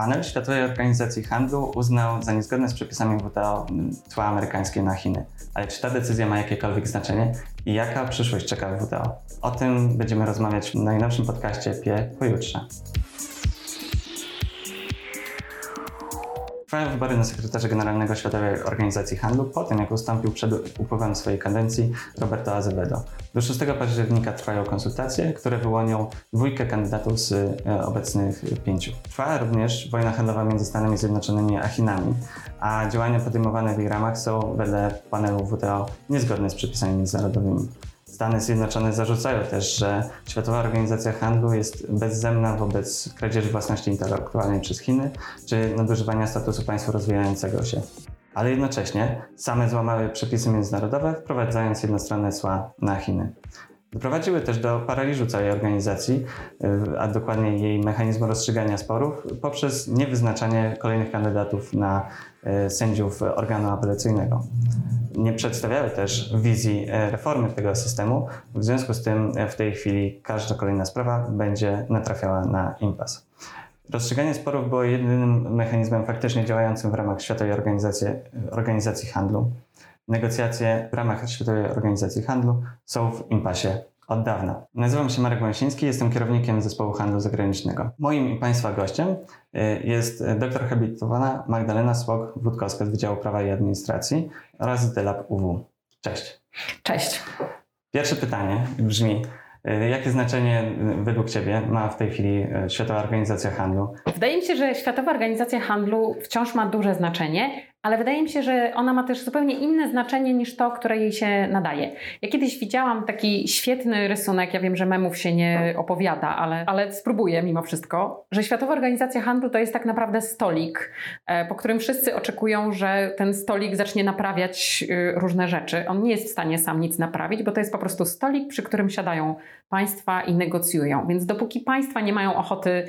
panel Światowej Organizacji Handlu uznał za niezgodne z przepisami WTO tła amerykańskie na Chiny. Ale czy ta decyzja ma jakiekolwiek znaczenie i jaka przyszłość czeka WTO? O tym będziemy rozmawiać w najnowszym podcaście PIE pojutrze. Trwają wybory na sekretarza generalnego Światowej Organizacji Handlu po tym, jak ustąpił przed upływem swojej kadencji Roberto Azevedo. Do 6 października trwają konsultacje, które wyłonią dwójkę kandydatów z e, obecnych pięciu. Trwa również wojna handlowa między Stanami Zjednoczonymi a Chinami, a działania podejmowane w jej ramach są wedle panelu WTO niezgodne z przepisami międzynarodowymi. Stany Zjednoczone zarzucają też, że Światowa Organizacja Handlu jest bezzemna wobec kradzieży własności intelektualnej przez Chiny czy nadużywania statusu państwa rozwijającego się. Ale jednocześnie same złamały przepisy międzynarodowe, wprowadzając jednostronne cła na Chiny. Doprowadziły też do paraliżu całej organizacji, a dokładnie jej mechanizmu rozstrzygania sporów poprzez niewyznaczanie kolejnych kandydatów na sędziów organu apelacyjnego nie przedstawiały też wizji e, reformy tego systemu. W związku z tym e, w tej chwili każda kolejna sprawa będzie natrafiała na impas. Rozstrzyganie sporów było jedynym mechanizmem faktycznie działającym w ramach Światowej Organizacji, Organizacji Handlu. Negocjacje w ramach Światowej Organizacji Handlu są w impasie od dawna. Nazywam się Marek Łęsiński, jestem kierownikiem zespołu handlu zagranicznego. Moim i Państwa gościem y, jest doktor habilitowana Magdalena Słok-Wódkowska z Wydziału Prawa i Administracji oraz z DELAB UW. Cześć. Cześć. Pierwsze pytanie brzmi, y, Jakie znaczenie y, według Ciebie ma w tej chwili Światowa Organizacja Handlu? Wydaje mi się, że Światowa Organizacja Handlu wciąż ma duże znaczenie, ale wydaje mi się, że ona ma też zupełnie inne znaczenie niż to, które jej się nadaje. Ja kiedyś widziałam taki świetny rysunek, ja wiem, że memów się nie opowiada, ale, ale spróbuję mimo wszystko, że Światowa Organizacja Handlu to jest tak naprawdę stolik, e, po którym wszyscy oczekują, że ten stolik zacznie naprawiać y, różne rzeczy. On nie jest w stanie sam nic naprawić, bo to jest po prostu stolik, przy którym siadają państwa i negocjują. Więc dopóki państwa nie mają ochoty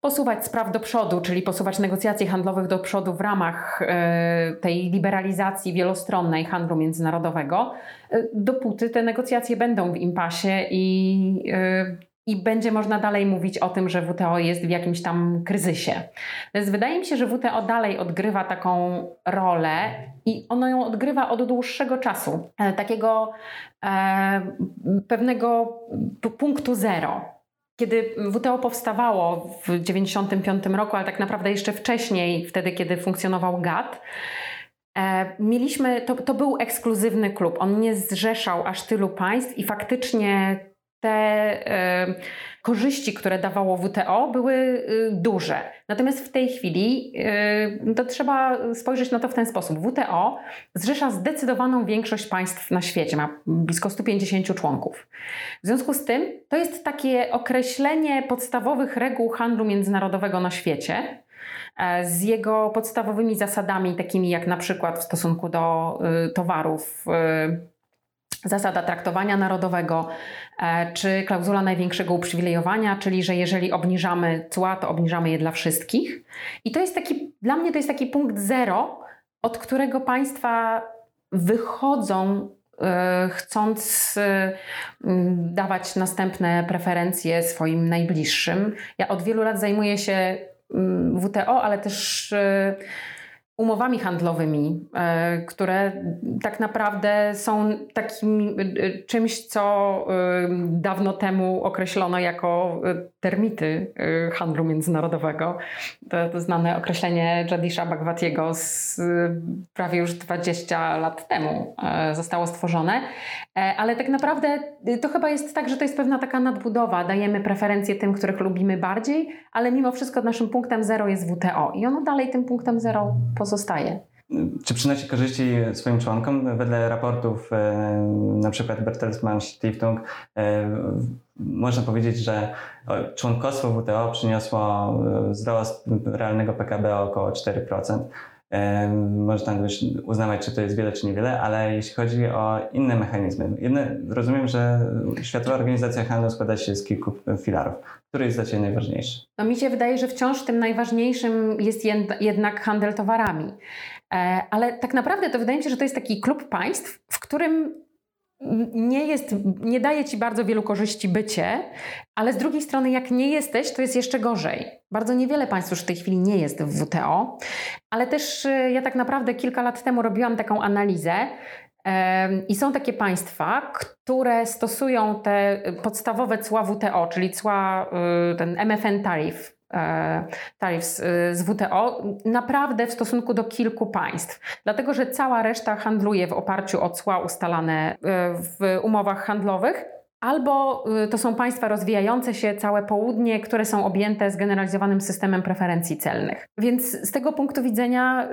posuwać spraw do przodu, czyli posuwać negocjacje handlowych do przodu w ramach e, tej liberalizacji wielostronnej handlu międzynarodowego, e, dopóty te negocjacje będą w impasie i, e, i będzie można dalej mówić o tym, że WTO jest w jakimś tam kryzysie. Więc wydaje mi się, że WTO dalej odgrywa taką rolę i ono ją odgrywa od dłuższego czasu, takiego pewnego punktu zero kiedy WTO powstawało w 1995 roku, ale tak naprawdę jeszcze wcześniej, wtedy kiedy funkcjonował GATT, e, mieliśmy, to, to był ekskluzywny klub. On nie zrzeszał aż tylu państw i faktycznie te e, korzyści, które dawało WTO, były y, duże. Natomiast w tej chwili y, to trzeba spojrzeć na to w ten sposób. WTO zrzesza zdecydowaną większość państw na świecie, ma blisko 150 członków. W związku z tym to jest takie określenie podstawowych reguł handlu międzynarodowego na świecie e, z jego podstawowymi zasadami, takimi jak na przykład w stosunku do y, towarów zasada traktowania narodowego, e, czy klauzula największego uprzywilejowania, czyli że jeżeli obniżamy cła, to obniżamy je dla wszystkich. I to jest taki, dla mnie to jest taki punkt zero, od którego państwa wychodzą e, chcąc e, dawać następne preferencje swoim najbliższym. Ja od wielu lat zajmuję się WTO, ale też umowami handlowymi, e, które tak naprawdę są takim e, czymś, co e, dawno temu określono jako termity handlu międzynarodowego. To, to znane określenie Jadisha Bhagwatiego z prawie już 20 lat temu zostało stworzone, ale tak naprawdę to chyba jest tak, że to jest pewna taka nadbudowa. Dajemy preferencje tym, których lubimy bardziej, ale mimo wszystko naszym punktem zero jest WTO i ono dalej tym punktem zero pozostaje. Czy przynosi korzyści swoim członkom? Wedle raportów e, na przykład Bertelsmann Stiftung e, można powiedzieć, że członkostwo WTO przyniosło e, wzrost realnego PKB o około 4%. Można już uznawać, czy to jest wiele, czy niewiele, ale jeśli chodzi o inne mechanizmy, jedne, rozumiem, że Światowa Organizacja Handlu składa się z kilku filarów. Który jest dla Ciebie najważniejszy? No mi się wydaje, że wciąż tym najważniejszym jest jednak handel towarami. E, ale tak naprawdę to wydaje mi się, że to jest taki klub państw, w którym nie jest, nie daje ci bardzo wielu korzyści bycie, ale z drugiej strony, jak nie jesteś, to jest jeszcze gorzej. Bardzo niewiele państw już w tej chwili nie jest w WTO, ale też y, ja tak naprawdę kilka lat temu robiłam taką analizę. I są takie państwa, które stosują te podstawowe cła WTO, czyli cła, y, ten MFN taryf, E, taryf e, z WTO naprawdę w stosunku do kilku państw, dlatego że cała reszta handluje w oparciu o cła ustalane e, w umowach handlowych. Albo to są państwa rozwijające się, całe południe, które są objęte zgeneralizowanym systemem preferencji celnych. Więc z tego punktu widzenia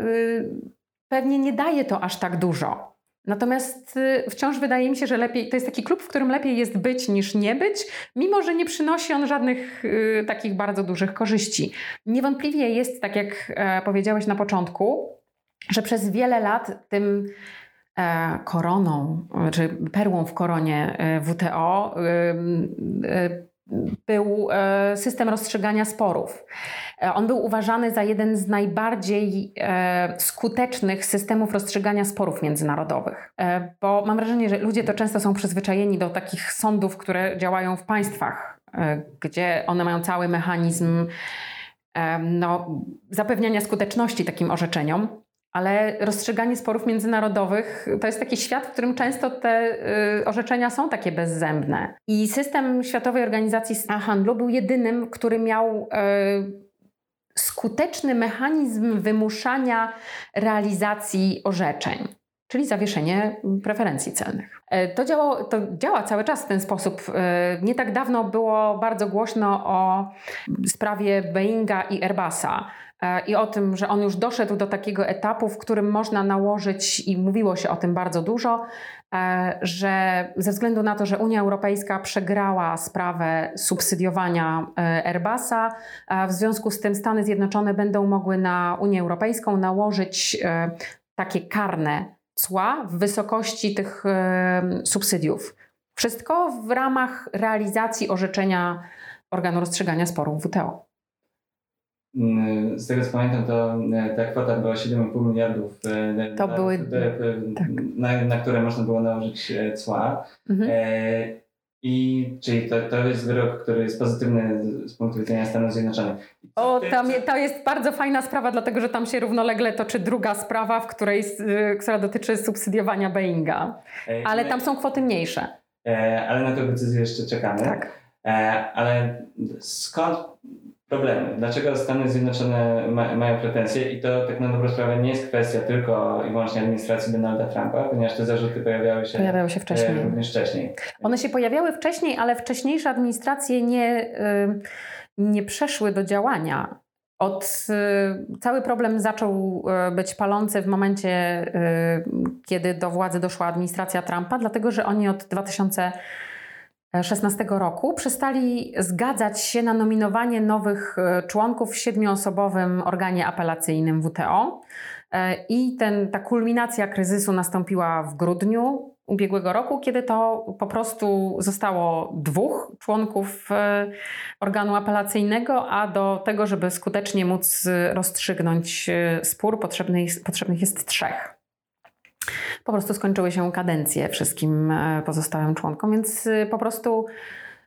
pewnie nie daje to aż tak dużo. Natomiast y, wciąż wydaje mi się, że lepiej, to jest taki klub, w którym lepiej jest być niż nie być, mimo że nie przynosi on żadnych y, takich bardzo dużych korzyści. Niewątpliwie jest, tak jak e, powiedziałeś na początku, że przez wiele lat tym e, koroną, czy perłą w koronie e, WTO był e, system rozstrzygania sporów. E, on był uważany za jeden z najbardziej e, skutecznych systemów rozstrzygania sporów międzynarodowych, bo mam wrażenie, że ludzie to często są przyzwyczajeni do takich sądów, które działają w państwach, gdzie one mają cały mechanizm no, zapewniania skuteczności takim orzeczeniom. Ale rozstrzyganie sporów międzynarodowych to jest taki świat, w którym często te y, orzeczenia są takie bezzębne. I system Światowej Organizacji Handlu był jedynym, który miał y, skuteczny mechanizm wymuszania realizacji orzeczeń czyli zawieszenie preferencji celnych. E, to, to działa cały czas w ten sposób. E, nie tak dawno było bardzo głośno o sprawie Boeinga i Airbusa i o tym, że on już doszedł do takiego etapu, w którym można nałożyć, i mówiło się o tym bardzo dużo, że ze względu na to, że Unia Europejska przegrała sprawę subsydiowania Airbusa, w związku z tym Stany Zjednoczone będą mogły na Unię Europejską nałożyć takie karne cła w wysokości tych subsydiów. Wszystko w ramach realizacji orzeczenia organu rozstrzygania sporów WTO. Mm, z tego co pamiętam, to e, ta kwota była 7,5 miliardów, e, to na, były, tak. na, na, które można było nałożyć e, cła. Mhm. I czyli to, to jest wyrok, który jest pozytywny z punktu widzenia Stanów Zjednoczonych. O, tam, to jest bardzo fajna sprawa, dlatego że tam się równolegle toczy druga sprawa, w której, y, która dotyczy subsydiowania Boeinga. Ale tam są kwoty mniejsze. E, ale na tę decyzję jeszcze czekamy. Tak. E, ale skąd problemy. Dlaczego Stany Zjednoczone ma, mają pretensje i to tak na dobrą sprawę nie jest kwestia tylko i wyłącznie administracji Donalda Trumpa, ponieważ te zarzuty pojawiały się, pojawiały się wcześniej. E, również wcześniej. One się pojawiały wcześniej, ale wcześniejsze administracje nie, nie przeszły do działania. Od, cały problem zaczął y, być palący w momencie, y, kiedy do władzy doszła administracja Trumpa, dlatego że oni od 2000 2016 roku przestali zgadzać się na nominowanie nowych e, członków w siedmioosobowym organie apelacyjnym WTO. E, I ten, ta kulminacja kryzysu nastąpiła w grudniu ubiegłego roku, kiedy to po prostu zostało dwóch członków e, organu apelacyjnego, a do tego, żeby skutecznie móc rozstrzygnąć spór, potrzebnych, potrzebnych jest trzech po prostu skończyły się kadencje wszystkim e, pozostałym członkom, więc e, po prostu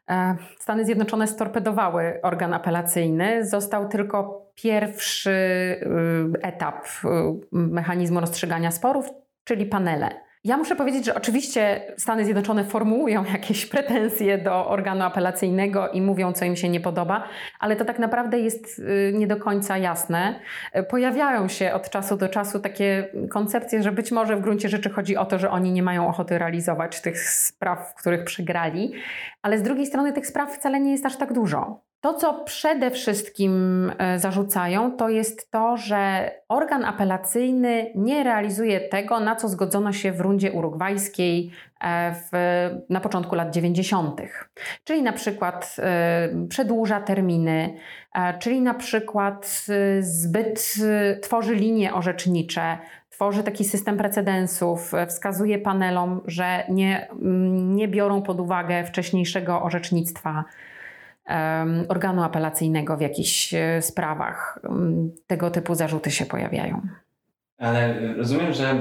e, Stany Zjednoczone storpedowały organ apelacyjny. Został tylko pierwszy etap mechanizmu rozstrzygania sporów, czyli panele. Ja muszę powiedzieć, że oczywiście Stany Zjednoczone formułują jakieś pretensje do organu apelacyjnego i mówią, co im się nie podoba, ale to tak naprawdę jest y, nie do końca jasne. Pojawiają się od czasu do czasu takie koncepcje, że być może w gruncie rzeczy chodzi o to, że oni nie mają ochoty realizować tych spraw, w których przegrali, ale z drugiej strony tych spraw wcale nie jest aż tak dużo. To, co przede wszystkim e, zarzucają, to jest to, że organ apelacyjny nie realizuje tego, na co zgodzono się w rundzie urugwajskiej e, w, na początku lat 90. Czyli na przykład e, przedłuża terminy, czyli na przykład zbyt tworzy linie orzecznicze, tworzy taki system precedensów, wskazuje panelom, że nie, nie biorą pod uwagę wcześniejszego orzecznictwa organu apelacyjnego w jakichś e, sprawach. Tego typu zarzuty się pojawiają. Ale rozumiem, że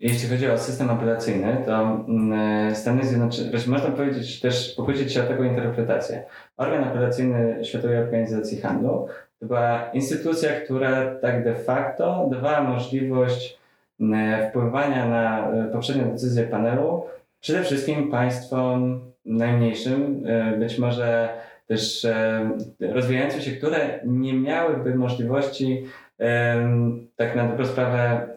jeśli chodzi o system apelacyjny, to mm, Stany Zjednoczone, można powiedzieć też, pokusić się o taką interpretację. Organ apelacyjny Światowej Organizacji Handlu to była instytucja, która tak de facto dawała możliwość mm, wpływania na e, poprzednią decyzję panelu przede wszystkim państwom najmniejszym, e, być może też e, rozwijającym się, które nie miałyby możliwości tak na dobrą sprawę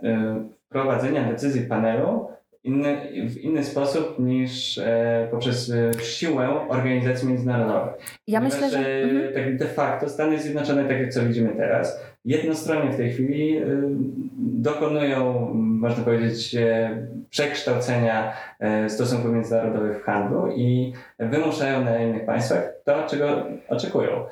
prowadzenia decyzji panelu inny, w inny sposób niż e, poprzez e, siłę organizacji międzynarodowych. Ja Ponieważ, myślę, że... E, tak de facto Stany Zjednoczone, tak jak co widzimy teraz, jednostronnie w tej chwili e, dokonują, można powiedzieć, e, przekształcenia e, stosunków międzynarodowych w handlu i wymuszają na innych państwach to, czego oczekują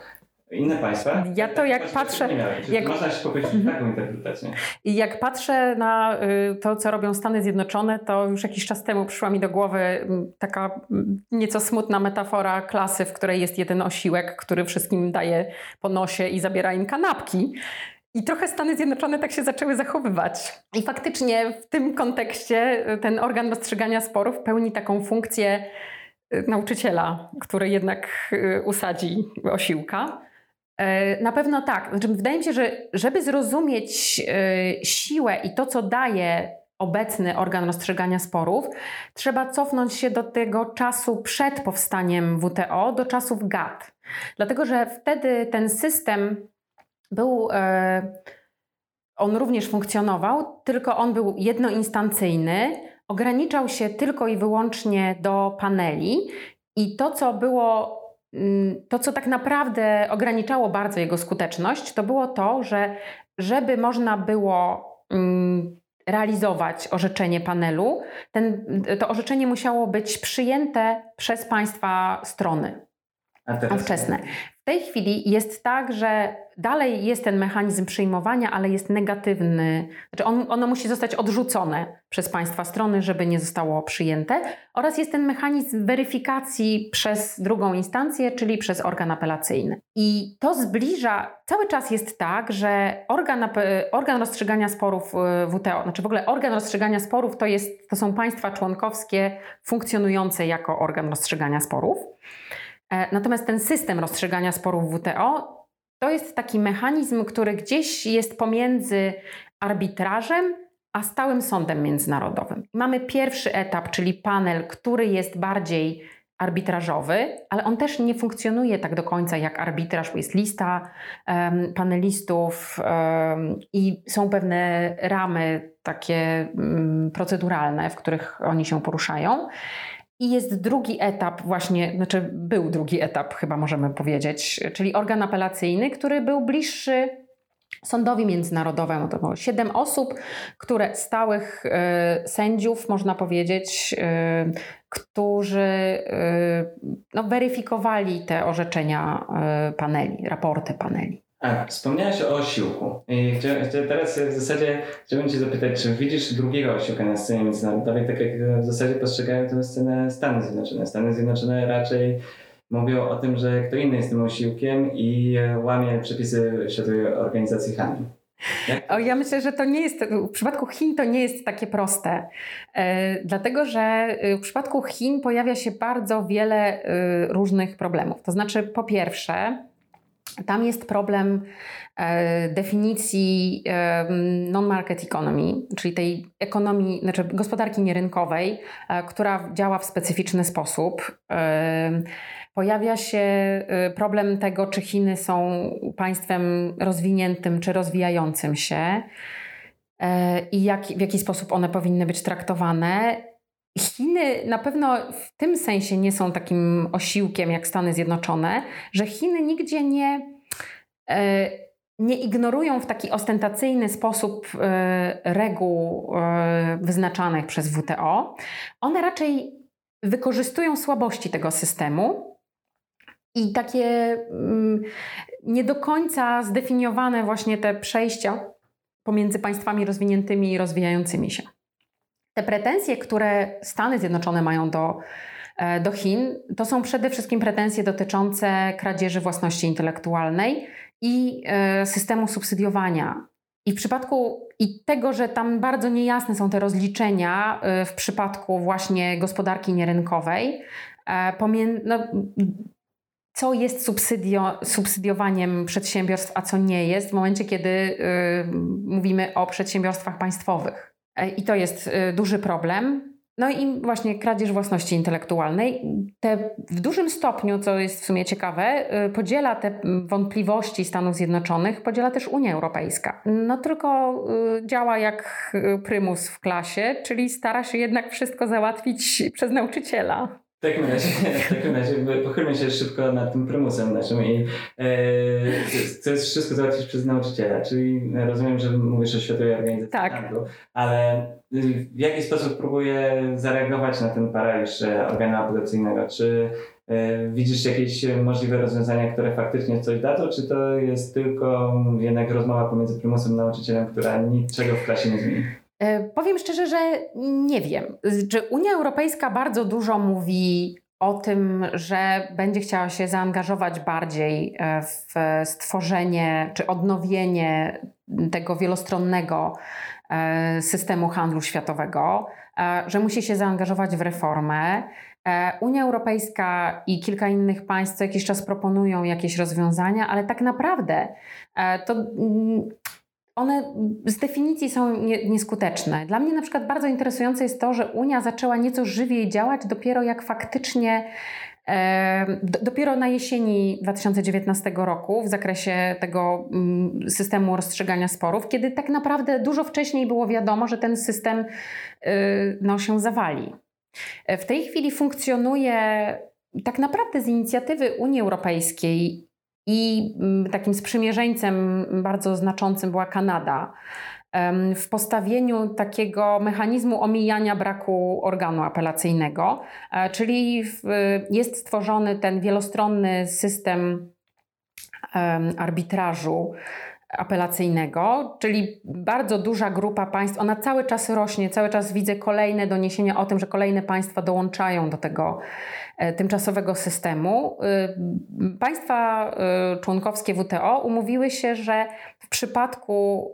inne państwa. Ja to jak patrzę. Jak, można się pogodzić mhm. taką interpretację. I jak patrzę na y, to, co robią Stany Zjednoczone, to już jakiś czas temu przyszła mi do głowy mm, taka mm, nieco smutna metafora klasy, w której jest jeden osiłek, który wszystkim daje po nosie i zabiera im kanapki. I trochę Stany Zjednoczone tak się zaczęły zachowywać. I faktycznie w tym kontekście y, ten organ rozstrzygania sporów pełni taką funkcję y, nauczyciela, który jednak usadzi osiłka. E, na pewno tak. Znaczy, wydaje mi się, że żeby zrozumieć siłę i to, co daje obecny organ rozstrzygania sporów, trzeba cofnąć się do tego czasu przed powstaniem WTO, do czasów GATT. Dlatego, że wtedy ten system był. E, on również funkcjonował, tylko on był jednoinstancyjny, ograniczał się tylko i wyłącznie do paneli i to, co było Mm, to, co tak naprawdę ograniczało bardzo jego skuteczność, to było to, że żeby można było mm, realizować orzeczenie panelu, ten, to orzeczenie musiało być przyjęte przez państwa strony ówczesne. W tej chwili jest tak, że dalej jest ten mechanizm przyjmowania, ale jest negatywny. Znaczy on, ono musi zostać odrzucone przez państwa strony, żeby nie zostało przyjęte. Oraz jest ten mechanizm weryfikacji przez drugą instancję, czyli przez organ apelacyjny. I to zbliża, cały czas jest tak, że organ, organ rozstrzygania sporów y, WTO, znaczy w ogóle organ rozstrzygania sporów to, jest, to są państwa członkowskie funkcjonujące jako organ rozstrzygania sporów. E, natomiast ten system rozstrzygania sporów WTO to jest taki mechanizm, który gdzieś jest pomiędzy arbitrażem a stałym sądem międzynarodowym. Mamy pierwszy etap, czyli panel, który jest bardziej arbitrażowy, ale on też nie funkcjonuje tak do końca jak arbitraż, bo jest lista um, panelistów um, i są pewne ramy takie um, proceduralne, w których oni się poruszają. I jest drugi etap, właśnie, znaczy był drugi etap, chyba możemy powiedzieć, czyli organ apelacyjny, który był bliższy sądowi międzynarodowemu. To było siedem osób, które stałych y, sędziów, można powiedzieć, y, którzy y, no, weryfikowali te orzeczenia paneli, raporty paneli. A, wspomniałeś o osiłku. I teraz w zasadzie chciałbym Cię zapytać, czy widzisz drugiego osiłka na scenie międzynarodowej, tak jak w zasadzie postrzegają tę scenę Stany Zjednoczone. Stany Zjednoczone raczej mówią o tym, że kto inny jest tym osiłkiem i łamie przepisy Światowej Organizacji Handlu. O, ja myślę, że to nie jest, w przypadku Chin to nie jest takie proste, e, dlatego że e, w przypadku Chin pojawia się bardzo wiele e, różnych problemów. To znaczy, po pierwsze, tam jest problem e, definicji e, non-market economy, czyli tej ekonomii, znaczy gospodarki nierynkowej, e, która działa w specyficzny sposób. Pojawia się problem tego, czy Chiny są państwem rozwiniętym czy rozwijającym się i jak, w jaki sposób one powinny być traktowane. Chiny na pewno w tym sensie nie są takim osiłkiem jak Stany Zjednoczone, że Chiny nigdzie nie, e, nie ignorują w taki ostentacyjny sposób e, reguł e, wyznaczanych przez WTO. One raczej wykorzystują słabości tego systemu i takie mm, nie do końca zdefiniowane właśnie te przejścia pomiędzy państwami rozwiniętymi i rozwijającymi się. Te pretensje, które Stany Zjednoczone mają do, e, do Chin, to są przede wszystkim pretensje dotyczące kradzieży własności intelektualnej i e, systemu subsydiowania I w przypadku i tego, że tam bardzo niejasne są te rozliczenia y, w przypadku właśnie gospodarki nierynkowej, e, no, co jest subsydio, subsydiowaniem przedsiębiorstw, a co nie jest, w momencie, kiedy y, mówimy o przedsiębiorstwach państwowych. E, I to jest y, duży problem. No i właśnie kradzież własności intelektualnej. Te w dużym stopniu, co jest w sumie ciekawe, y, podziela te wątpliwości Stanów Zjednoczonych, podziela też Unia Europejska. No tylko y, działa jak prymus w klasie, czyli stara się jednak wszystko załatwić przez nauczyciela. W takim razie, w takim razie pochylmy się szybko nad tym prymusem naszym i e, chcesz wszystko załatwić przez nauczyciela, czyli rozumiem, że mówisz o Światowej Organizacji tak. Handlu, ale w jaki sposób próbuje zareagować na ten paraliż organu apelacyjnego? Czy e, widzisz jakieś możliwe rozwiązania, które faktycznie coś dadzą, czy to jest tylko jednak rozmowa pomiędzy prymusem a nauczycielem, która niczego w klasie nie zmieni? E, powiem szczerze, że nie wiem. Czy Unia Europejska bardzo dużo mówi o tym, że będzie chciała się zaangażować bardziej e, w stworzenie czy odnowienie tego wielostronnego e, systemu handlu światowego, że musi się zaangażować w reformę. Unia Europejska i kilka innych państw co jakiś czas proponują jakieś rozwiązania, ale tak naprawdę to mm, one z definicji są nie, nieskuteczne. Dla mnie na przykład bardzo interesujące jest to, że Unia zaczęła nieco żywiej działać dopiero jak faktycznie e, dopiero na jesieni 2019 roku w zakresie tego mm, systemu rozstrzygania sporów, kiedy tak naprawdę dużo wcześniej było wiadomo, że ten system y, no, się zawali. E, w tej chwili funkcjonuje tak naprawdę z inicjatywy Unii Europejskiej i mm, takim sprzymierzeńcem bardzo znaczącym była Kanada. W postawieniu takiego mechanizmu omijania braku organu apelacyjnego, e, czyli jest stworzony ten wielostronny system arbitrażu apelacyjnego, czyli bardzo duża grupa państw, ona cały czas rośnie, cały czas widzę kolejne doniesienia o tym, że kolejne państwa dołączają do tego tymczasowego systemu. E, państwa e, członkowskie WTO umówiły się, że w przypadku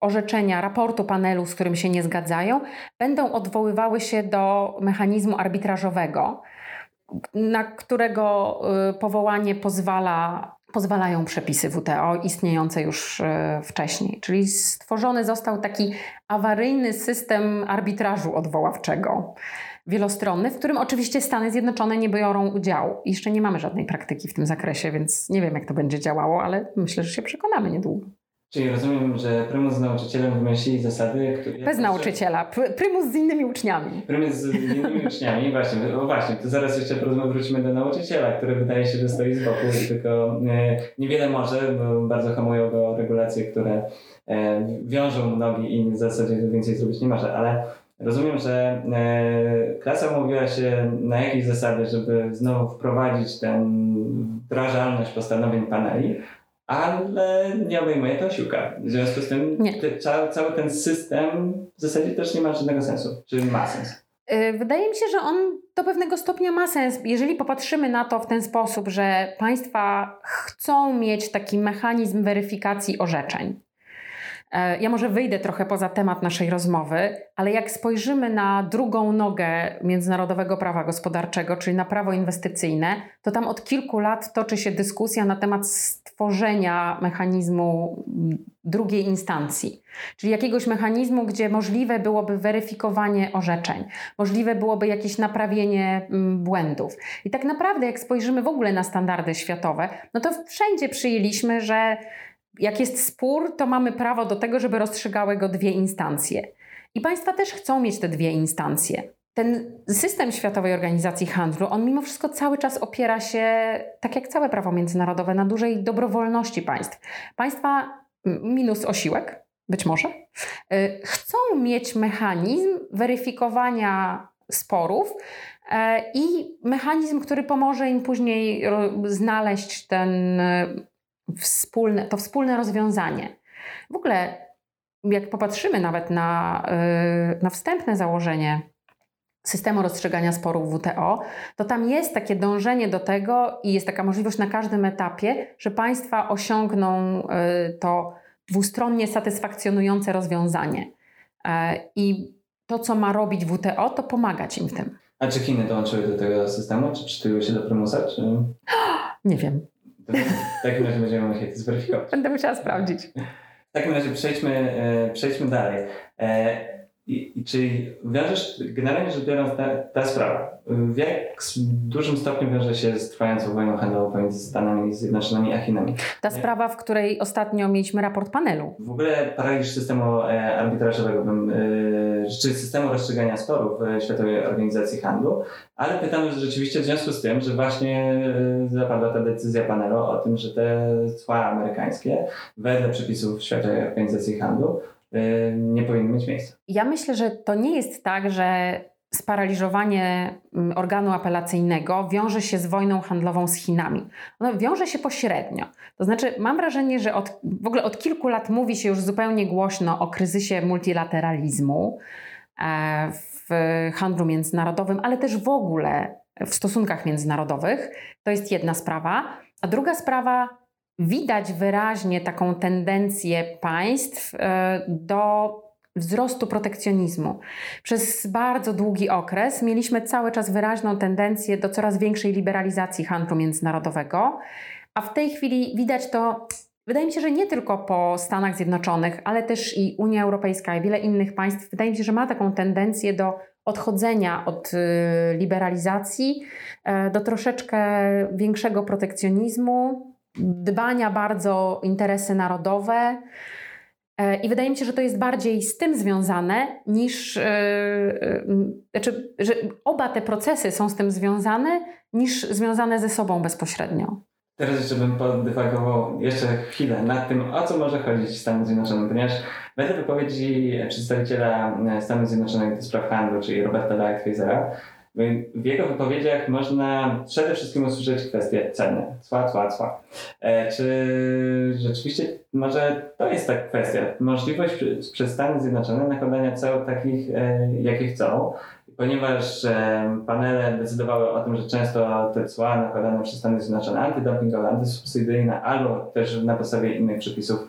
orzeczenia, raportu panelu, z którym się nie zgadzają, będą odwoływały się do mechanizmu arbitrażowego, na którego powołanie pozwala pozwalają przepisy WTO istniejące już e, wcześniej. Czyli stworzony został taki awaryjny system arbitrażu odwoławczego wielostronny, w którym oczywiście Stany Zjednoczone nie biorą udziału. Jeszcze nie mamy żadnej praktyki w tym zakresie, więc nie wiem, jak to będzie działało, ale myślę, że się przekonamy niedługo. Czyli rozumiem, że prymus z nauczycielem wymyślili zasady, które... Bez nauczyciela, prymus z innymi uczniami. Prymus z innymi uczniami, właśnie, o właśnie, to zaraz jeszcze wrócimy do nauczyciela, który wydaje się, że stoi z boku i tylko e, niewiele może, bo bardzo hamują go regulacje, które e, wiążą nogi i w zasadzie więcej zrobić nie może, ale rozumiem, że e, klasa umówiła się na jakieś zasady, żeby znowu wprowadzić tę wdrażalność postanowień paneli, ale nie obejmuje to siłka. W związku z tym te, cały, cały ten system w zasadzie też nie ma żadnego sensu. Czy ma sens? Y, wydaje mi się, że on do pewnego stopnia ma sens, jeżeli popatrzymy na to w ten sposób, że państwa chcą mieć taki mechanizm weryfikacji orzeczeń. E, ja może wyjdę trochę poza temat naszej rozmowy, ale jak spojrzymy na drugą nogę międzynarodowego prawa gospodarczego, czyli na prawo inwestycyjne, to tam od kilku lat toczy się dyskusja na temat stworzenia mechanizmu drugiej instancji, czyli jakiegoś mechanizmu, gdzie możliwe byłoby weryfikowanie orzeczeń, możliwe byłoby jakieś naprawienie mm, błędów. I tak naprawdę, jak spojrzymy w ogóle na standardy światowe, no to wszędzie przyjęliśmy, że jak jest spór, to mamy prawo do tego, żeby rozstrzygały go dwie instancje. I państwa też chcą mieć te dwie instancje. Ten system Światowej Organizacji Handlu, on mimo wszystko cały czas opiera się, tak jak całe prawo międzynarodowe, na dużej dobrowolności państw. Państwa minus osiłek, być może, y, chcą mieć mechanizm weryfikowania sporów e, i mechanizm, który pomoże im później znaleźć ten wspólne, to wspólne rozwiązanie. W ogóle, jak popatrzymy nawet na, y, na wstępne założenie systemu rozstrzygania sporów WTO, to tam jest takie dążenie do tego i jest taka możliwość na każdym etapie, że państwa osiągną y, to dwustronnie satysfakcjonujące rozwiązanie. I to, co ma robić WTO, to pomagać im w tym. A czy Chiny dołączyły do tego systemu? Czy przytuliły się do Prymusa? Czy... Nie wiem. W takim razie będziemy musieli to zweryfikować. Będę musiała sprawdzić. W takim razie przejdźmy, e, przejdźmy dalej. I, I, czyli wiążesz, generalnie rzecz biorąc, ta, ta sprawa, w jak dużym stopniu wiąże się z trwającą wojną handlową pomiędzy Stanami Zjednoczonymi a Chinami? Ta sprawa, w której ostatnio mieliśmy raport panelu. W ogóle paraliż systemu e, arbitrażowego, e, czy systemu rozstrzygania sporów w Światowej Organizacji Handlu, ale pytam już rzeczywiście w związku z tym, że właśnie e, zapadła ta decyzja panelu o tym, że te cła amerykańskie wedle przepisów Światowej Organizacji Handlu nie powinny mieć miejsca. Ja myślę, że to nie jest tak, że sparaliżowanie mm, organu apelacyjnego wiąże się z wojną handlową z Chinami. Ono wiąże się pośrednio. To znaczy, mam wrażenie, że od, w ogóle od kilku lat mówi się już zupełnie głośno o kryzysie multilateralizmu e, w handlu międzynarodowym, ale też w ogóle w stosunkach międzynarodowych. To jest jedna sprawa. A druga sprawa widać wyraźnie taką tendencję państw e, do wzrostu protekcjonizmu. Przez bardzo długi okres mieliśmy cały czas wyraźną tendencję do coraz większej liberalizacji handlu międzynarodowego, a w tej chwili widać to Wydaje mi się, że nie tylko po Stanach Zjednoczonych, ale też i Unia Europejska i wiele innych państw, wydaje mi się, że ma taką tendencję do odchodzenia od y, liberalizacji, e, do troszeczkę większego protekcjonizmu, dbania bardzo o interesy narodowe. E, I wydaje mi się, że to jest bardziej z tym związane niż, yy, znaczy, że oba te procesy są z tym związane niż związane ze sobą bezpośrednio. Teraz jeszcze bym podywagował jeszcze chwilę nad tym, o co może chodzić w Stanach Zjednoczonych, ponieważ wedle wypowiedzi przedstawiciela Stanów Zjednoczonych do spraw handlu, czyli Roberta Lightfizera, w jego wypowiedziach można przede wszystkim usłyszeć kwestię ceny. Cła, cła, cła. E, czy rzeczywiście może to jest ta kwestia? Możliwość przez Stany Zjednoczone nakładania ceł takich, e, jakie chcą, ponieważ e, panele decydowały o tym, że często te cła nakładane przez Stany Zjednoczone antydumpingowe, antysubsydyjne albo też na podstawie innych przepisów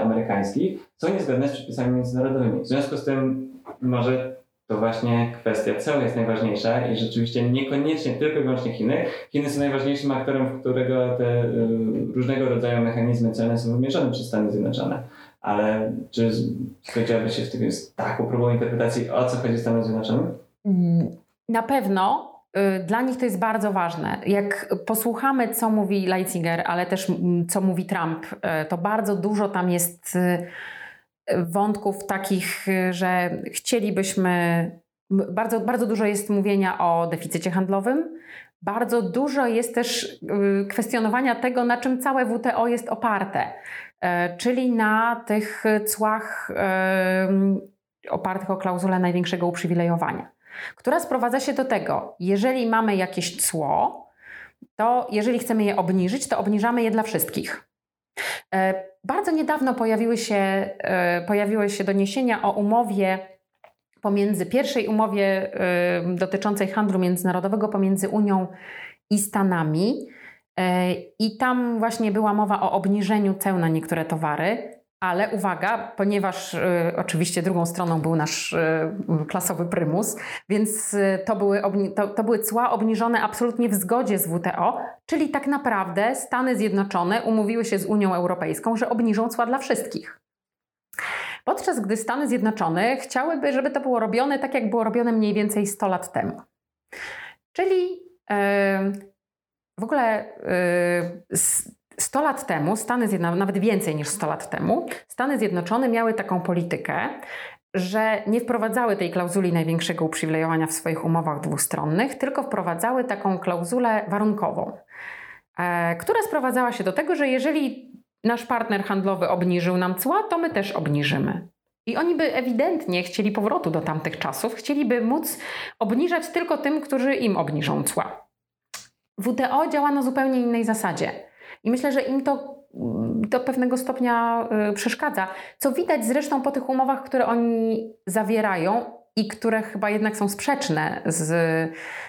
amerykańskich są niezgodne z przepisami międzynarodowymi. W związku z tym może to właśnie kwestia ceł jest najważniejsza i rzeczywiście niekoniecznie tylko i wyłącznie Chiny. Chiny są najważniejszym aktorem, w którego te y, różnego rodzaju mechanizmy celne są wymierzone przez Stany Zjednoczone. Ale czy zgodziłabyś się w tym z taką próbą interpretacji, o co chodzi Stanom Zjednoczonym? Mm, na pewno y, dla nich to jest bardzo ważne. Jak posłuchamy, co mówi Leitzinger, ale też mm, co mówi Trump, y, to bardzo dużo tam jest wątków takich, że chcielibyśmy. Bardzo, bardzo dużo jest mówienia o deficycie handlowym. Bardzo dużo jest też y, kwestionowania tego, na czym całe WTO jest oparte, e, czyli na tych cłach opartych o klauzulę największego uprzywilejowania, która sprowadza się do tego, jeżeli mamy jakieś cło, to jeżeli chcemy je obniżyć, to obniżamy je dla wszystkich. E, bardzo niedawno pojawiły się, e, pojawiły się doniesienia o umowie pomiędzy pierwszej umowie e, dotyczącej handlu międzynarodowego pomiędzy Unią i Stanami. I tam właśnie była mowa o obniżeniu ceł na niektóre towary. Ale uwaga, ponieważ y, oczywiście drugą stroną był nasz y, klasowy prymus, więc y, to były, to, to były cła obniżone absolutnie w zgodzie z WTO, czyli tak naprawdę Stany Zjednoczone umówiły się z Unią Europejską, że obniżą cła dla wszystkich. Podczas gdy Stany Zjednoczone chciałyby, żeby to było robione tak, jak było robione mniej więcej 100 lat temu. Czyli w ogóle yy, 100 lat temu, Stany Zjednoczone, nawet więcej niż 100 lat temu, Stany Zjednoczone miały taką politykę, że nie wprowadzały tej klauzuli największego uprzywilejowania w swoich umowach dwustronnych, tylko wprowadzały taką klauzulę warunkową, e, która sprowadzała się do tego, że jeżeli nasz partner handlowy obniżył nam cła, to my też obniżymy. I oni by ewidentnie chcieli powrotu do tamtych czasów, chcieliby móc obniżać tylko tym, którzy im obniżą cła. WTO działa na zupełnie innej zasadzie. I myślę, że im to do pewnego stopnia y, przeszkadza. Co widać zresztą po tych umowach, które oni zawierają i które chyba jednak są sprzeczne z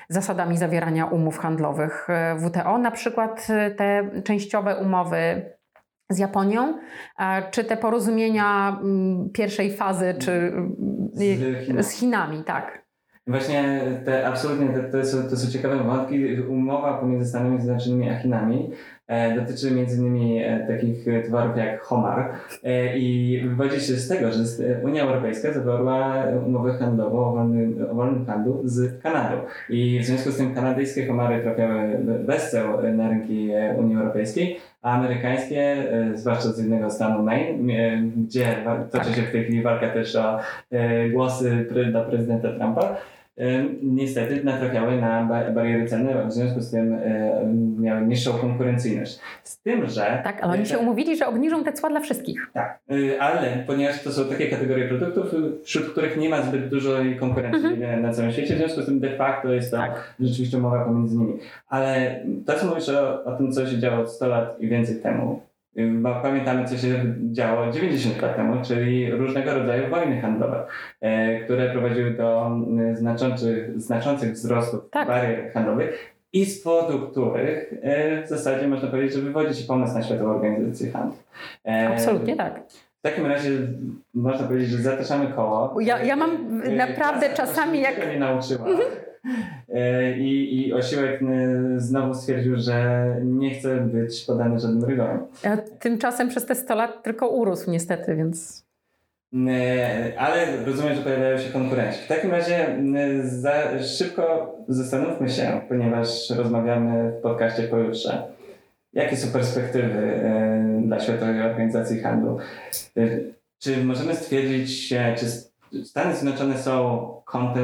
zasadami zawierania umów handlowych y, WTO. Na przykład y, te częściowe umowy z Japonią, czy te porozumienia mm, pierwszej fazy, czy z, z Chinami, tak. Właśnie te absolutnie te, to, są, to są ciekawe wątki. Umowa pomiędzy Stanami Zjednoczonymi a Chinami dotyczy m.in. E, takich towarów jak homar e, i wywodzi się z tego, że Unia Europejska zawarła umowę handlową o wolnym, o wolnym handlu z Kanadą i w związku z tym kanadyjskie homary trafiały bez ceł na rynki Unii Europejskiej, a amerykańskie, e, zwłaszcza z jednego stanu Maine, e, gdzie toczy się w tej chwili walka też o e, głosy dla prezydenta Trumpa, niestety natrafiały na bariery cenne, w związku z tym miały niższą konkurencyjność. Z tym, że... Tak, ale oni się umówili, że obniżą te cła dla wszystkich. Tak, ale ponieważ to są takie kategorie produktów, wśród których nie ma zbyt dużej konkurencji mhm. na całym świecie, w związku z tym de facto jest to tak. rzeczywiście umowa pomiędzy nimi. Ale to, co mówisz o, o tym, co się działo 100 lat i więcej temu, Pamiętamy, co się działo 90 lat temu, czyli różnego rodzaju wojny handlowe, e, które prowadziły do znaczących, znaczących wzrostów tak. barier handlowych i z powodu których e, w zasadzie można powiedzieć, że wywodzi się pomysł na Światową Organizację Handlu. E, Absolutnie tak. W takim razie można powiedzieć, że zataczamy koło. Ja, ja mam naprawdę czasami jak... nie nauczyła. Mhm. E, I, I osiłek e, znowu stwierdził, że nie chce być podany żadnym rygorom. A tymczasem przez te 100 lat tylko urósł niestety, więc... E, ale rozumiem, że pojawiają się konkurenci. W takim razie za szybko zastanówmy się, ponieważ rozmawiamy w podcaście pojutrze. Jakie są perspektywy dla Światowej Organizacji Handlu? Czy możemy stwierdzić, czy Stany Zjednoczone są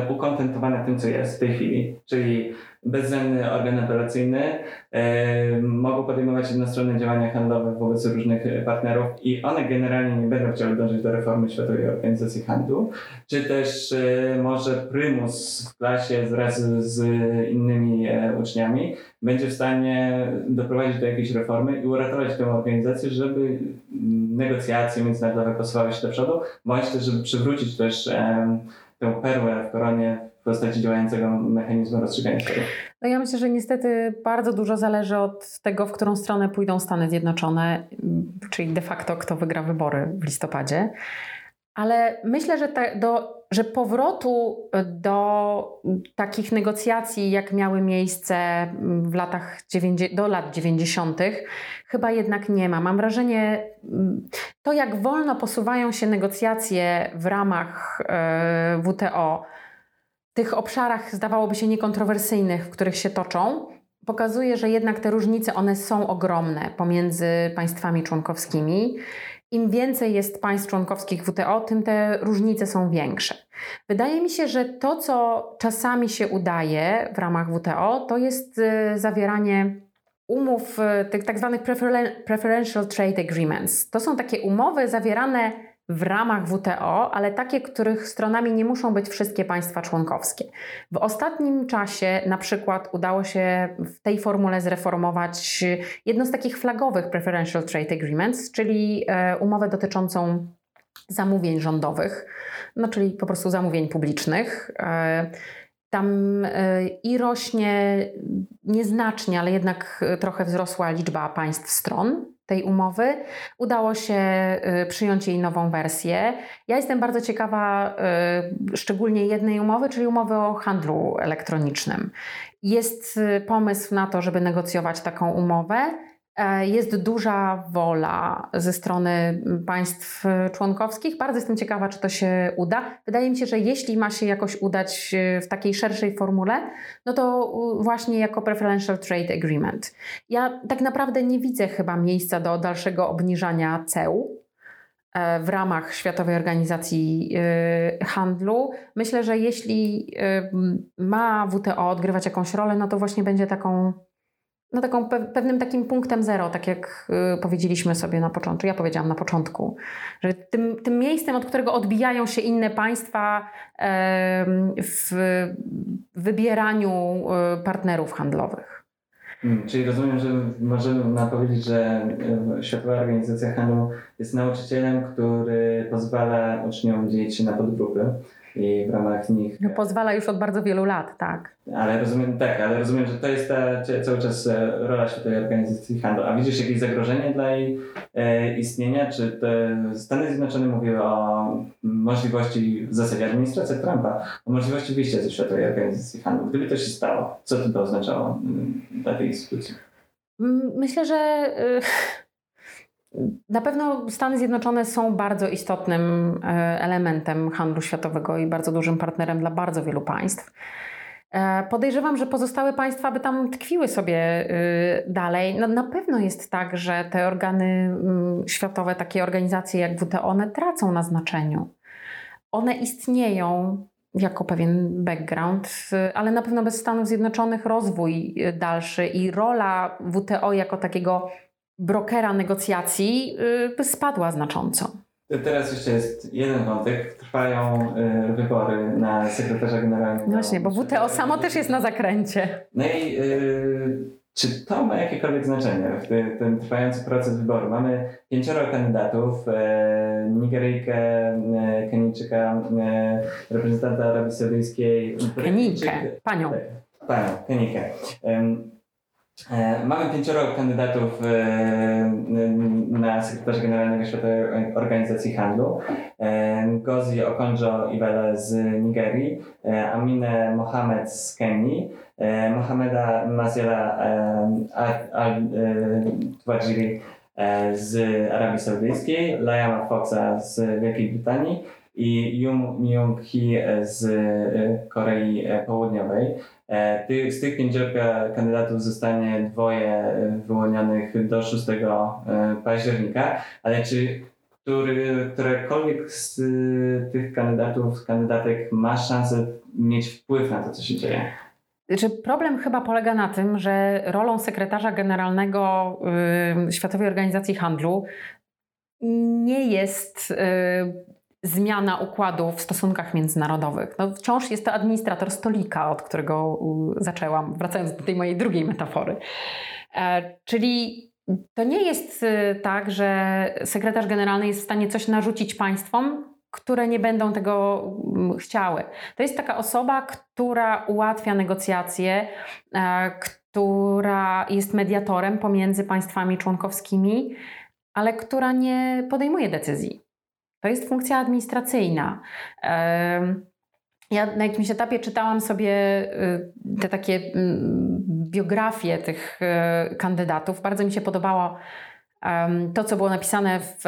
ukontentowane tym, co jest w tej chwili, czyli bezzębny organ operacyjny, e, mogą podejmować jednostronne działania handlowe wobec różnych partnerów i one generalnie nie będą chciały dążyć do reformy Światowej Organizacji Handlu, czy też e, może prymus w klasie wraz z innymi e, uczniami będzie w stanie doprowadzić do jakiejś reformy i uratować tę organizację, żeby negocjacje międzynarodowe posuwały się do przodu, bądź też, żeby przywrócić też tę perłę w koronie w postaci działającego mechanizmu rozstrzygania sporów? No ja myślę, że niestety bardzo dużo zależy od tego, w którą stronę pójdą Stany Zjednoczone, czyli de facto kto wygra wybory w listopadzie. Ale myślę, że, te, do, że powrotu do takich negocjacji, jak miały miejsce w latach 90, do lat 90., chyba jednak nie ma. Mam wrażenie, to jak wolno posuwają się negocjacje w ramach e, WTO, tych obszarach zdawałoby się niekontrowersyjnych, w których się toczą, pokazuje, że jednak te różnice one są ogromne pomiędzy państwami członkowskimi. Im więcej jest państw członkowskich WTO, tym te różnice są większe. Wydaje mi się, że to, co czasami się udaje w ramach WTO, to jest y, zawieranie umów, y, tych tak zwanych preferential trade agreements. To są takie umowy zawierane w ramach WTO, ale takie, których stronami nie muszą być wszystkie państwa członkowskie. W ostatnim czasie na przykład udało się w tej formule zreformować jedno z takich flagowych Preferential Trade Agreements, czyli e, umowę dotyczącą zamówień rządowych, no czyli po prostu zamówień publicznych. E, tam e, i rośnie nieznacznie, ale jednak trochę wzrosła liczba państw stron tej umowy. Udało się y, przyjąć jej nową wersję. Ja jestem bardzo ciekawa y, szczególnie jednej umowy, czyli umowy o handlu elektronicznym. Jest y, pomysł na to, żeby negocjować taką umowę. E, jest duża wola ze strony państw członkowskich. Bardzo jestem ciekawa, czy to się uda. Wydaje mi się, że jeśli ma się jakoś udać e, w takiej szerszej formule, no to właśnie jako Preferential Trade Agreement. Ja tak naprawdę nie widzę chyba miejsca do dalszego obniżania ceł e, w ramach Światowej Organizacji Handlu. Myślę, że jeśli ma WTO odgrywać jakąś rolę, no to właśnie będzie taką no taką pe pewnym takim punktem zero, tak jak y, powiedzieliśmy sobie na początku, ja powiedziałam na początku, że tym, tym miejscem, od którego odbijają się inne państwa w wybieraniu y, partnerów handlowych. Hmm, czyli rozumiem, że możemy powiedzieć, że Światowa Organizacja Handlu jest nauczycielem, który pozwala uczniom dzielić się na podgrupy i w ramach nich... No, pozwala już od bardzo wielu lat, tak. Ale rozumiem, tak, ale rozumiem, że to jest ta cały czas e, rola Światowej Organizacji Handlu. A widzisz jakieś zagrożenie dla jej e, istnienia? Czy te Stany Zjednoczone mówiły o możliwości, w zasadzie administracja Trumpa, o możliwości wyjścia ze Światowej Organizacji Handlu? Gdyby to się stało, co to by oznaczało mm, dla tej instytucji? Myślę, że y, na pewno Stany Zjednoczone są bardzo istotnym e, elementem handlu światowego i bardzo dużym partnerem dla bardzo wielu państw. E, podejrzewam, że pozostałe państwa by tam tkwiły sobie y, dalej. No, na pewno jest tak, że te organy mm, światowe, takie organizacje jak WTO, one tracą na znaczeniu. One istnieją jako pewien background, ale na pewno bez Stanów Zjednoczonych rozwój dalszy i rola WTO jako takiego brokera negocjacji spadła znacząco. Teraz jeszcze jest jeden wątek. Trwają y, wybory na sekretarza generalnego. Właśnie, bo WTO samo też jest na zakręcie. No i y, czy to ma jakiekolwiek znaczenie w ty, ten trwający proces wyboru? Mamy pięcioro kandydatów, e, Nigeryjkę, e, Kenijczyka, e, reprezentanta Arabii Saudyjskiej. Kenijkę, panią. Tak, panią, Kenijkę. E, mamy pięcioro kandydatów e, na sekretarza generalnego Światowej Organizacji Handlu. E, Gozi Okonjo-Iweala z Nigerii, Aminę Mohamed z Kenii, Mohameda Maziela al-Twajiri z Arabii Saudyjskiej, Layama Foxa z Wielkiej Brytanii i Yum Myung-hee z Korei Południowej. E, z tych pięciorka kandydatów zostanie dwoje wyłonionych do 6 e, października, ale czy który, którekolwiek z e, tych kandydatów, kandydatek ma szansę mieć wpływ na to, co się dzieje? Znaczy, problem chyba polega na tym, że rolą sekretarza generalnego Światowej Organizacji Handlu nie jest zmiana układu w stosunkach międzynarodowych. No, wciąż jest to administrator stolika, od którego zaczęłam, wracając do tej mojej drugiej metafory. E, czyli to nie jest y, tak, że sekretarz generalny jest w stanie coś narzucić państwom, które nie będą tego chciały. To jest taka osoba, która ułatwia negocjacje, e, która jest mediatorem pomiędzy państwami członkowskimi, ale która nie podejmuje decyzji. To jest funkcja administracyjna. Ja na jakimś etapie czytałam sobie y, te takie mm, biografie tych y, kandydatów. Bardzo mi się podobało to, co było napisane w.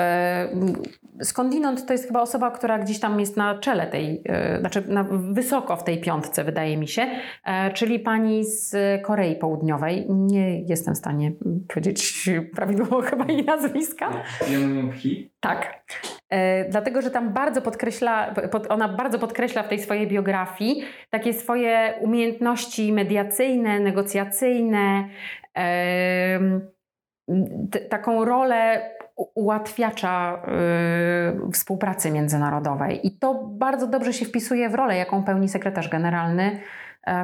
Skądinąd to jest chyba osoba, która gdzieś tam jest na czele tej, e, znaczy na, wysoko w tej piątce, wydaje mi się, e, czyli pani z Korei Południowej. Nie jestem w stanie powiedzieć prawidłowo chyba jej nazwiska. Jung Tak. E, dlatego, że tam bardzo podkreśla, pod, ona bardzo podkreśla w tej swojej biografii takie swoje umiejętności mediacyjne, negocjacyjne. Taką rolę ułatwiacza yy, współpracy międzynarodowej. I to bardzo dobrze się wpisuje w rolę, jaką pełni sekretarz generalny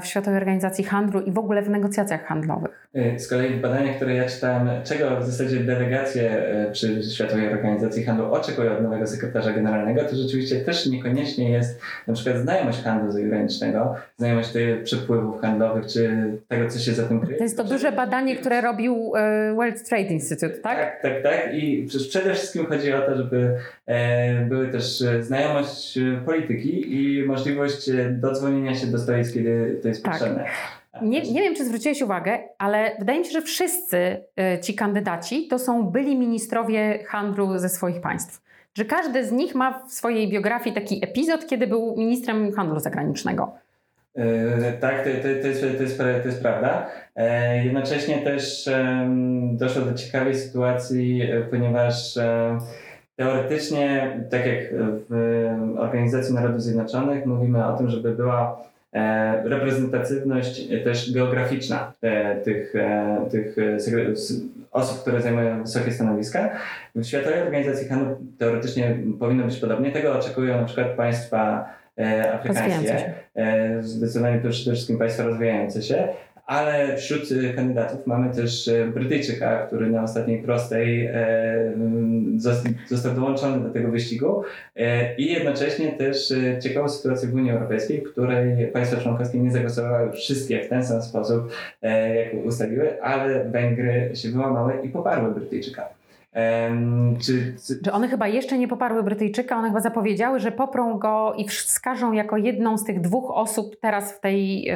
w Światowej Organizacji Handlu i w ogóle w negocjacjach handlowych. E, z kolei w badaniach, które ja czytałem, czego w zasadzie delegacje e, przy Światowej Organizacji Handlu oczekują od nowego sekretarza generalnego, to rzeczywiście też niekoniecznie jest na przykład znajomość handlu zagranicznego, znajomość tych przepływów handlowych, czy tego, co się za tym kryje. To jest to duże badanie, które robił World Trade Institute, tak? Tak, tak, tak. I przede wszystkim chodzi o to, żeby były też znajomość polityki i możliwość dodzwonienia się do stolic, kiedy to jest tak. potrzebne. Nie, nie wiem, czy zwróciłeś uwagę, ale wydaje mi się, że wszyscy e, ci kandydaci to są byli ministrowie handlu ze swoich państw. Że każdy z nich ma w swojej biografii taki epizod, kiedy był ministrem handlu zagranicznego. Yy, tak, to, to, to, jest, to, jest, to jest prawda. Jednocześnie też doszło do ciekawej sytuacji, ponieważ teoretycznie, tak jak w Organizacji Narodów Zjednoczonych, mówimy o tym, żeby była E, reprezentatywność też geograficzna e, tych, e, tych osób, które zajmują wysokie stanowiska. W Światowej Organizacji Handlu teoretycznie powinno być podobnie. Tego oczekują na przykład państwa afrykańskie, zdecydowanie przede wszystkim państwa rozwijające się, ale wśród kandydatów mamy też Brytyjczyka, który na ostatniej prostej został dołączony do tego wyścigu i jednocześnie też ciekawą sytuację w Unii Europejskiej, w której państwa członkowskie nie zagłosowały wszystkie w ten sam sposób, jak ustaliły, ale Węgry się wyłamały i poparły Brytyjczyka. Czy, czy... one chyba jeszcze nie poparły Brytyjczyka, one chyba zapowiedziały, że poprą go i wskażą jako jedną z tych dwóch osób teraz w tej yy,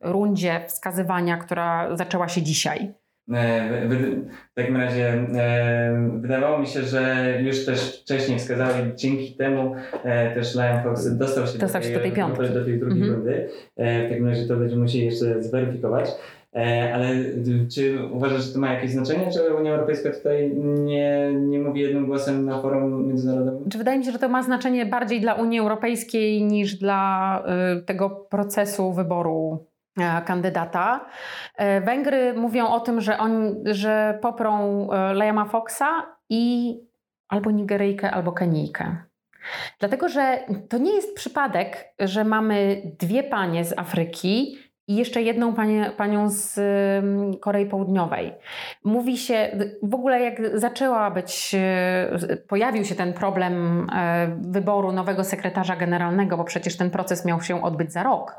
rundzie wskazywania, która zaczęła się dzisiaj. E, w takim razie e, wydawało mi się, że już też wcześniej wskazali, dzięki temu e, też Lion Fox dostał się, dostał do, tej, do tej piątki. Do tej drugiej mm -hmm. rundy. W takim razie to będziemy musieli jeszcze zweryfikować. E, ale czy uważasz, że to ma jakieś znaczenie, że Unia Europejska tutaj nie, nie mówi jednym głosem na forum międzynarodowym? Czy wydaje mi się, że to ma znaczenie bardziej dla Unii Europejskiej niż dla y, tego procesu wyboru y, kandydata. Y, Węgry mówią o tym, że, oni, że poprą Lejama Foxa i albo Nigeryjkę, albo Kenijkę. Dlatego, że to nie jest przypadek, że mamy dwie panie z Afryki i jeszcze jedną panie, panią z Korei Południowej. Mówi się, w ogóle jak zaczęła być, e, pojawił się ten problem e, wyboru nowego sekretarza generalnego, bo przecież ten proces miał się odbyć za rok,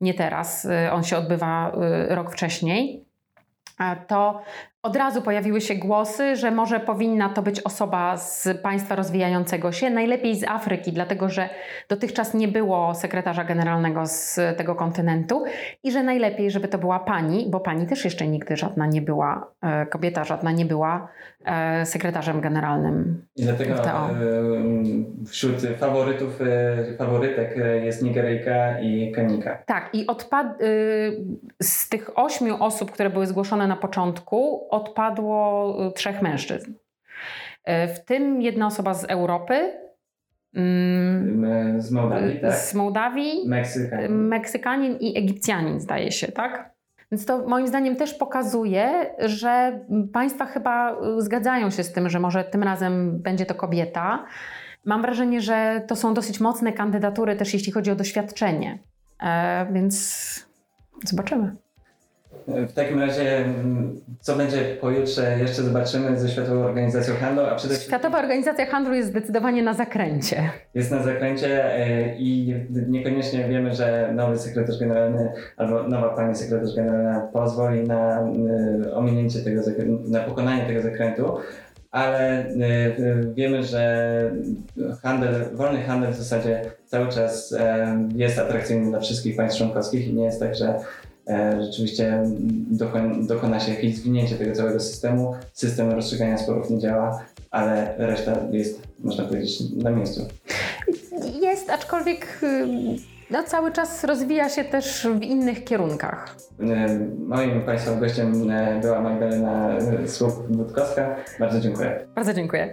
nie teraz, e, on się odbywa rok wcześniej to od razu pojawiły się głosy, że może powinna to być osoba z państwa rozwijającego się, najlepiej z Afryki, dlatego że dotychczas nie było sekretarza generalnego z tego kontynentu i że najlepiej, żeby to była pani, bo pani też jeszcze nigdy żadna nie była, e, kobieta żadna nie była e, sekretarzem generalnym. I dlatego e, wśród faworytów, faworytek jest Nigeryjka i Kenika. Tak, i odpad, z tych ośmiu osób, które były zgłoszone na początku, odpadło y, trzech mężczyzn. Y, w tym jedna osoba z Europy. Mm, z Mołdawii, tak? Z Mołdawii, Meksykanin. Meksykanin i Egipcjanin, zdaje się, tak? Więc to moim zdaniem też pokazuje, że państwa chyba y, zgadzają się z tym, że może tym razem będzie to kobieta. Mam wrażenie, że to są dosyć mocne kandydatury też jeśli chodzi o doświadczenie. E, więc zobaczymy. W takim razie, mm, co będzie pojutrze, jeszcze zobaczymy ze Światową Organizacją Handlu, a przede wszystkim... Światowa Organizacja Handlu jest zdecydowanie na zakręcie. Jest na zakręcie e, i niekoniecznie wiemy, że nowy sekretarz generalny albo nowa pani sekretarz generalna pozwoli na e, ominięcie tego, na pokonanie tego zakrętu, ale e, wiemy, że handel, wolny handel w zasadzie cały czas jest atrakcyjny dla wszystkich państw członkowskich i nie jest tak, że E, rzeczywiście dokona się jakieś zwinięcie tego całego systemu. System rozstrzygania sporów nie działa, ale reszta jest, można powiedzieć, na miejscu. Jest, aczkolwiek y, no, cały czas rozwija się też w innych kierunkach. E, moim Państwa gościem e, była Magdalena Słup-Budkowska. Bardzo dziękuję. Bardzo dziękuję.